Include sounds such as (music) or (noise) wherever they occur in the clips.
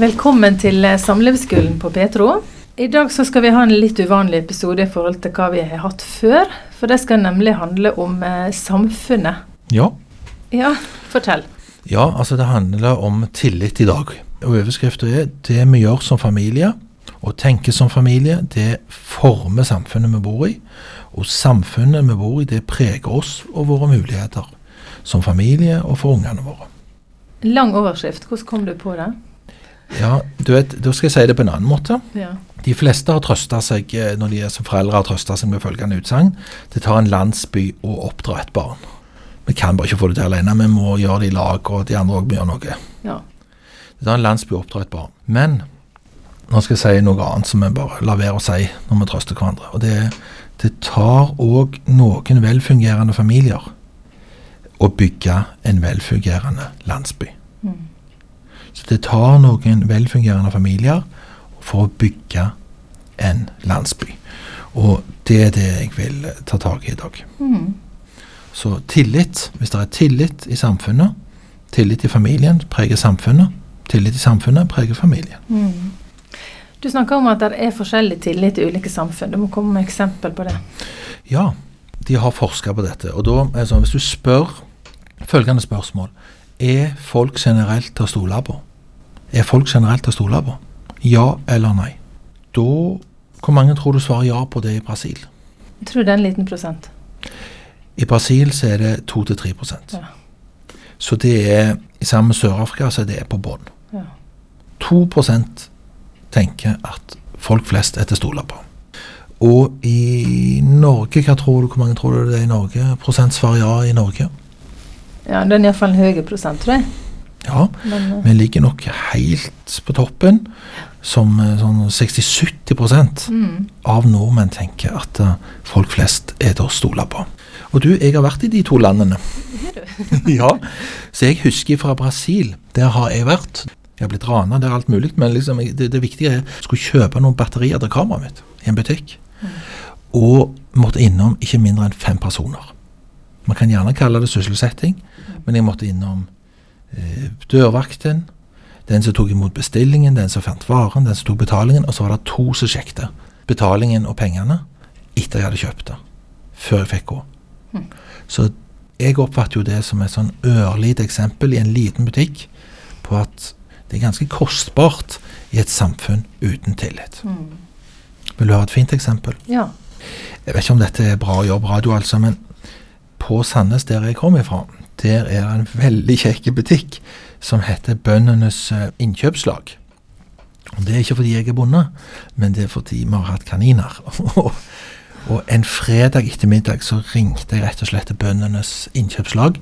Velkommen til eh, Samlivsskolen på Petro. I dag så skal vi ha en litt uvanlig episode i forhold til hva vi har hatt før. For det skal nemlig handle om eh, samfunnet. Ja. Ja, fortell. ja, altså det handler om tillit i dag. Og Overskriften er det vi gjør som familie, og tenker som familie, det former samfunnet vi bor i. Og samfunnet vi bor i, det preger oss og våre muligheter. Som familie og for ungene våre. Lang overskrift. Hvordan kom du på det? Ja, du vet, Da skal jeg si det på en annen måte. Ja. De fleste har trøsta seg eh, når de er som foreldre har trøsta seg med følgende utsagn. Det tar en landsby å oppdra et barn. Vi kan bare ikke få det til alene. Vi må gjøre det i lag, og de andre òg må gjøre noe. ja. Det tar en landsby å oppdra et barn. Men nå skal jeg si noe annet som vi bare lar være å si når vi trøster hverandre. Og det er det tar òg noen velfungerende familier å bygge en velfungerende landsby. Mm. Så det tar noen velfungerende familier for å bygge en landsby. Og det er det jeg vil ta tak i i dag. Mm. Så tillit, hvis det er tillit i samfunnet, tillit i familien preger samfunnet, tillit i samfunnet preger familien. Mm. Du snakker om at det er forskjellig tillit i ulike samfunn. Du må komme med eksempel på det. Ja, de har forska på dette. Og da er sånn, hvis du spør følgende spørsmål Er folk generelt til å stole på? Er folk generelt til å stole på? Ja eller nei? Da Hvor mange tror du svarer ja på det i Brasil? Jeg tror det er en liten prosent. I Brasil så er det 2-3 Ja. Så det er i sammen med Sør-Afrika så er det på bånn. Ja. 2 tenker at folk flest er til å stole på. Og i Norge, hva tror du, hvor mange tror du det er i Norge? Prosent svarer ja i Norge? Ja, det er iallfall en høy prosent, tror jeg. Ja, Men uh, vi ligger nok helt på toppen. Som eh, sånn 60-70 mm. av nordmenn tenker at eh, folk flest er til å stole på. Og du, jeg har vært i de to landene. (laughs) ja, Så jeg husker fra Brasil. Der har jeg vært. Jeg har blitt rana, det er alt mulig. Men liksom, det, det viktige er jeg skulle kjøpe noen batterier til kameraet mitt i en butikk. Og måtte innom ikke mindre enn fem personer. Man kan gjerne kalle det sysselsetting, men jeg måtte innom eh, dørvakten, den som tok imot bestillingen, den som fant varen, den som tok betalingen, og så var det to som sjekket betalingen og pengene etter jeg hadde kjøpt det. Før jeg fikk gå. Så jeg oppfatter jo det som et sånn ørlite eksempel i en liten butikk på at det er ganske kostbart i et samfunn uten tillit. Mm. Vil du ha et fint eksempel? Ja. Jeg vet ikke om dette er bra jobbradio, radio, altså, men på Sandnes, der jeg kommer ifra, der er det en veldig kjekk butikk som heter Bøndenes eh, Innkjøpslag. Og Det er ikke fordi jeg er bonde, men det er fordi vi har hatt kaniner. (laughs) og en fredag ettermiddag så ringte jeg rett og slett til Bøndenes Innkjøpslag,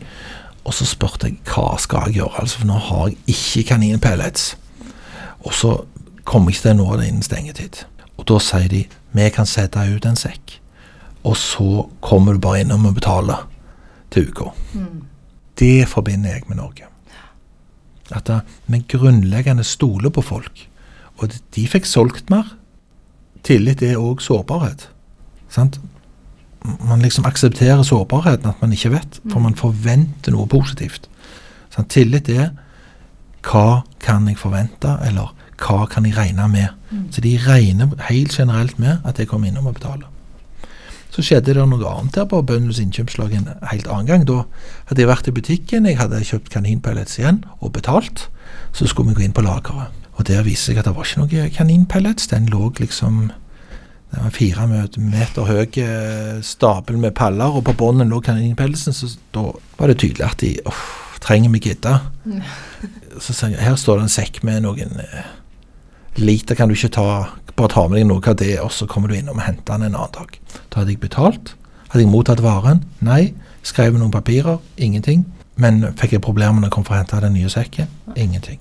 og så spurte jeg hva skal jeg gjøre, altså, for nå har jeg ikke kaninpellets. Og så kommer jeg ikke til å nå det innen stengetid. Og da sier de vi kan sette ut en sekk, og så kommer du bare innom og betaler til uka. Mm. Det forbinder jeg med Norge. At da, vi grunnleggende stoler på folk. Og de fikk solgt mer. Tillit er òg sårbarhet. Sant? Man liksom aksepterer sårbarheten, at man ikke vet, for man forventer noe positivt. Sant? Tillit er hva kan jeg forvente, eller hva kan jeg regne med? Så de regner helt generelt med at jeg kommer innom og betaler. Så skjedde det noe annet her på Bøndenes innkjøpslag en helt annen gang. Da hadde jeg vært i butikken, jeg hadde kjøpt kaninpellets igjen og betalt. Så skulle vi gå inn på lageret. Og der viste seg at det var ikke noe kaninpellets. Den lå liksom Det var fire meter høy stabel stapel med paller, og på bunnen lå kaninpelletsen. Så da var det tydelig at de uff, trenger vi gidde. (laughs) Så sa jeg her står det en sekk med noen eh, liter, kan du ikke ta bare ta med deg noe av det, og så kommer du innom og henter den en annen dag. Da hadde jeg betalt. Hadde jeg mottatt varen? Nei. Skrev noen papirer? Ingenting. Men fikk jeg problemer når jeg kom for å hente den nye sekken? Ingenting.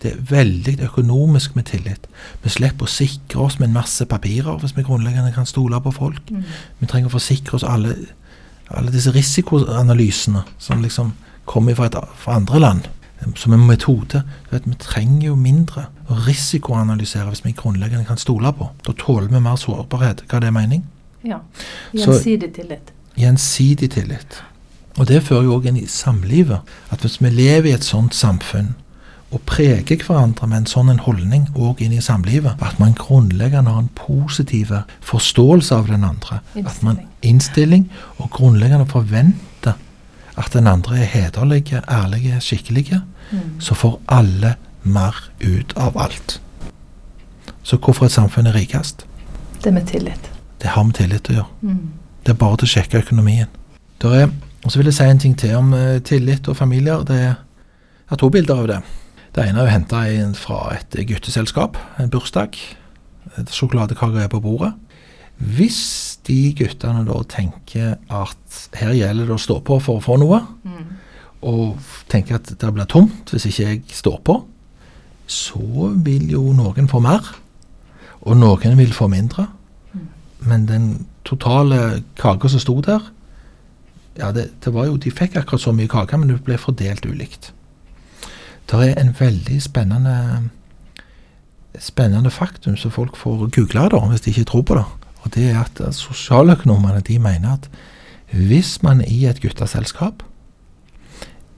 Det er veldig økonomisk med tillit. Vi slipper å sikre oss med en masse papirer hvis vi grunnleggende kan stole på folk. Vi trenger å forsikre oss alle, alle disse risikoanalysene som liksom kommer fra, et, fra andre land, som en metode. Vet, Vi trenger jo mindre å risikoanalysere hvis vi grunnleggende kan stole på. Da tåler vi mer sårbarhet. Hva er det mening? ja. Gjensidig tillit. Gjensidig tillit. Og det fører jo òg inn i samlivet. At hvis vi lever i et sånt samfunn, og preger hverandre med en sånn en holdning òg inn i samlivet. At man grunnleggende har en positiv forståelse av den andre. At man Innstilling. Og grunnleggende forventer at den andre er hederlig, ærlig, skikkelig. Mm. Så får alle mer ut av alt. Så hvorfor et samfunn er rikest? Det med tillit. Det har med tillit å gjøre. Mm. Det er bare til å sjekke økonomien. Er, og så vil jeg si en ting til om uh, tillit og familier. Det er, jeg har to bilder av det. Det ene er jo henta fra et gutteselskap, en bursdag. Sjokoladekaker er på bordet. Hvis de guttene da tenker at her gjelder det å stå på for å få noe, Mm. og tenker at det blir tomt hvis ikke jeg står på, så vil jo noen få mer, og noen vil få mindre. Men den totale kaka som sto der, ja, det, det var jo, de fikk akkurat så mye kake, men det ble fordelt ulikt. Det er en veldig spennende spennende faktum som folk får google da, hvis de ikke tror på det. Og det er at sosialøkonomene de mener at hvis man i et gutteselskap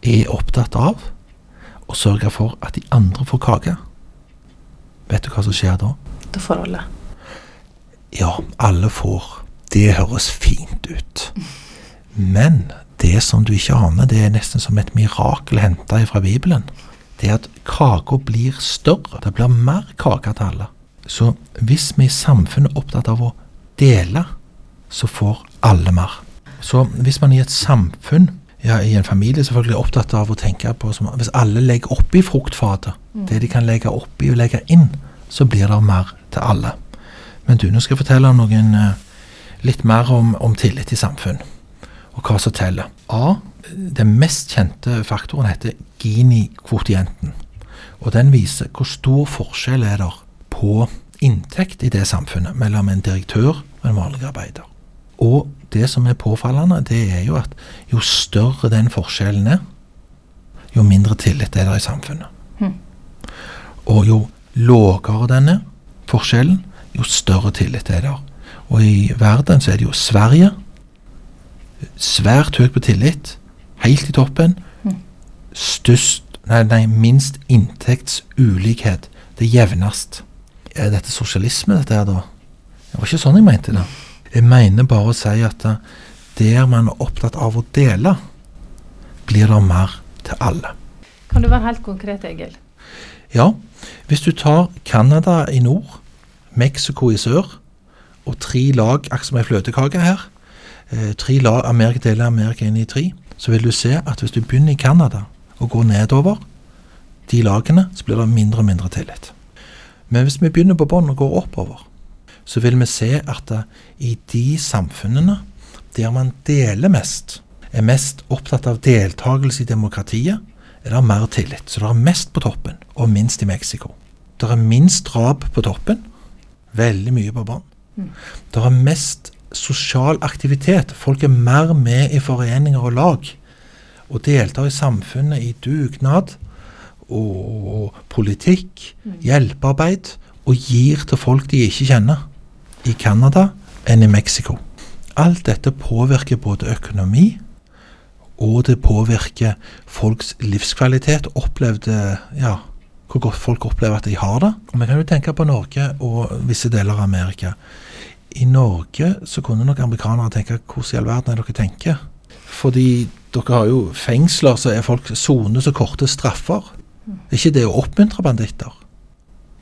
er opptatt av å sørge for at de andre får kake, vet du hva som skjer da? Da får alle. Ja, alle får. Det høres fint ut. Men det som du ikke aner, det er nesten som et mirakel henta fra Bibelen. Det er at kaka blir større. Det blir mer kake til alle. Så hvis vi i samfunnet er opptatt av å dele, så får alle mer. Så hvis man i et samfunn, ja i en familie selvfølgelig, er opptatt av å tenke på som, Hvis alle legger oppi fruktfatet, det de kan legge oppi og legge inn, så blir det mer til alle. Men du, nå skal jeg fortelle noen eh, litt mer om, om tillit i samfunn, og hva som teller. A. Den mest kjente faktoren heter Gini-kvotienten. Og den viser hvor stor forskjell er der på inntekt i det samfunnet mellom en direktør og en vanlig arbeider. Og det som er påfallende, det er jo at jo større den forskjellen er, jo mindre tillit er det i samfunnet. Mm. Og jo lavere den er, forskjellen, jo større tillit er det. Og i verden så er det jo Sverige. Svært høyt på tillit. Helt i toppen. Mhm. Størst Nei, nei, minst inntektsulikhet. Det jevnest. Er dette sosialisme, dette her, da? Det var ikke sånn jeg mente det. Jeg mener bare å si at der man er opptatt av å dele, blir det mer til alle. Kan du være helt konkret, Egil? Ja, hvis du tar Canada i nord, Mexico i sør, og tre lag, akkurat som ei fløtekake her, eh, tre lag Amerika deler Amerika inn i tre, så vil du se at hvis du begynner i Canada og går nedover de lagene, så blir det mindre og mindre tillit. Men hvis vi begynner på bånn og går oppover, så vil vi se at i de samfunnene der man deler mest, er mest opptatt av deltakelse i demokratiet, er det mer tillit. Så det er mest på toppen, og minst i Mexico. Det er minst drap på toppen, veldig mye på bånn. Det er mest sosial aktivitet. Folk er mer med i foreninger og lag. Og deltar i samfunnet i dugnad og politikk, hjelpearbeid, og gir til folk de ikke kjenner. I Canada enn i Mexico. Alt dette påvirker både økonomi, og det påvirker folks livskvalitet. Opplevde, ja, hvor godt folk opplever at de har det. Vi kan jo tenke på Norge og visse deler av Amerika. I Norge så kunne nok amerikanere tenke hvordan i all verden er dere tenker? Fordi dere har jo fengsler, så er folk soner så korte straffer. Er ikke det å oppmuntre banditter?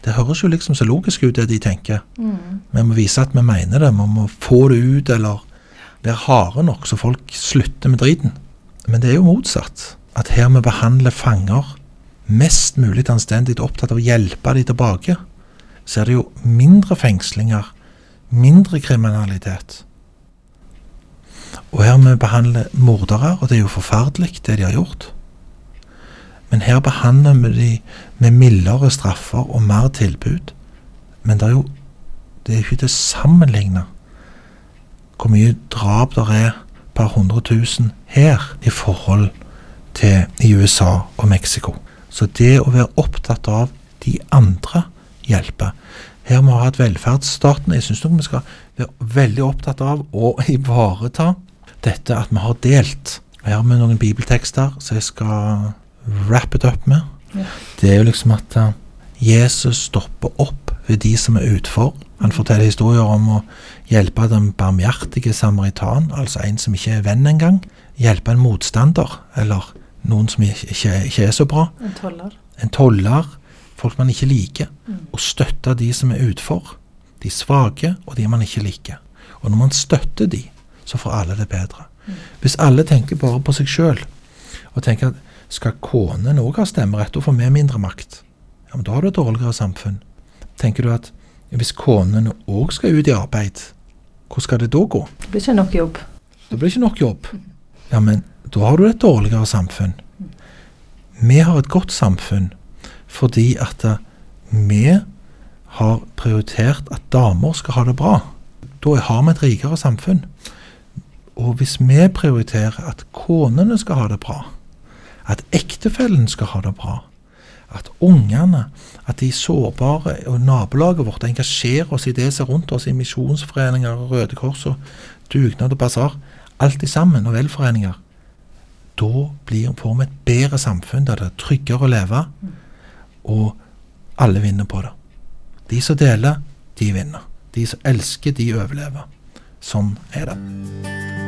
Det høres jo liksom så logisk ut, det de tenker. Mm. Vi må vise at vi mener det. Vi må få det ut, eller være harde nok, så folk slutter med driten. Men det er jo motsatt. At her vi behandler fanger mest mulig anstendig opptatt av å hjelpe dem tilbake, så er det jo mindre fengslinger, mindre kriminalitet. Og her vi behandler mordere, og det er jo forferdelig det de har gjort. Men her behandler vi de med mildere straffer og mer tilbud. Men det er jo det er ikke til å sammenligne hvor mye drap det er per 100 000 her i forhold til i USA og Mexico. Så det å være opptatt av de andre hjelper. Her må vi ha hatt velferdsstaten. Jeg syns vi skal være veldig opptatt av å ivareta dette at vi har delt. Her har vi noen bibeltekster som jeg skal wrap it up med. Ja. Det er jo liksom at eh, Jesus stopper opp ved de som er utfor. Han forteller historier om å hjelpe den barmhjertige samaritan, altså en som ikke er venn engang. Hjelpe en motstander, eller noen som ikke, ikke, ikke er så bra. En toller. En toller, folk man ikke liker. Mm. Og støtte de som er utfor. De svake, og de man ikke liker. Og når man støtter de, så får alle det bedre. Hvis alle tenker bare på seg sjøl, og tenker at skal konen òg ha stemmerett, og få med mindre makt. Ja, men Da har du et dårligere samfunn. Tenker du at hvis konen òg skal ut i arbeid, hvor skal det da gå? Det blir ikke nok jobb. Det blir ikke nok jobb. Ja, men da har du et dårligere samfunn. Vi har et godt samfunn fordi at vi har prioritert at damer skal ha det bra. Da har vi et rikere samfunn. Og hvis vi prioriterer at konene skal ha det bra, at ektefellen skal ha det bra, at ungene, at de sårbare og nabolaget vårt engasjerer oss i det som er rundt oss, i misjonsforeninger, Røde Kors og dugnad og basar, alt i sammen, og velforeninger, da blir, får vi et bedre samfunn der det er tryggere å leve, og alle vinner på det. De som deler, de vinner. De som elsker, de overlever. Sånn er det.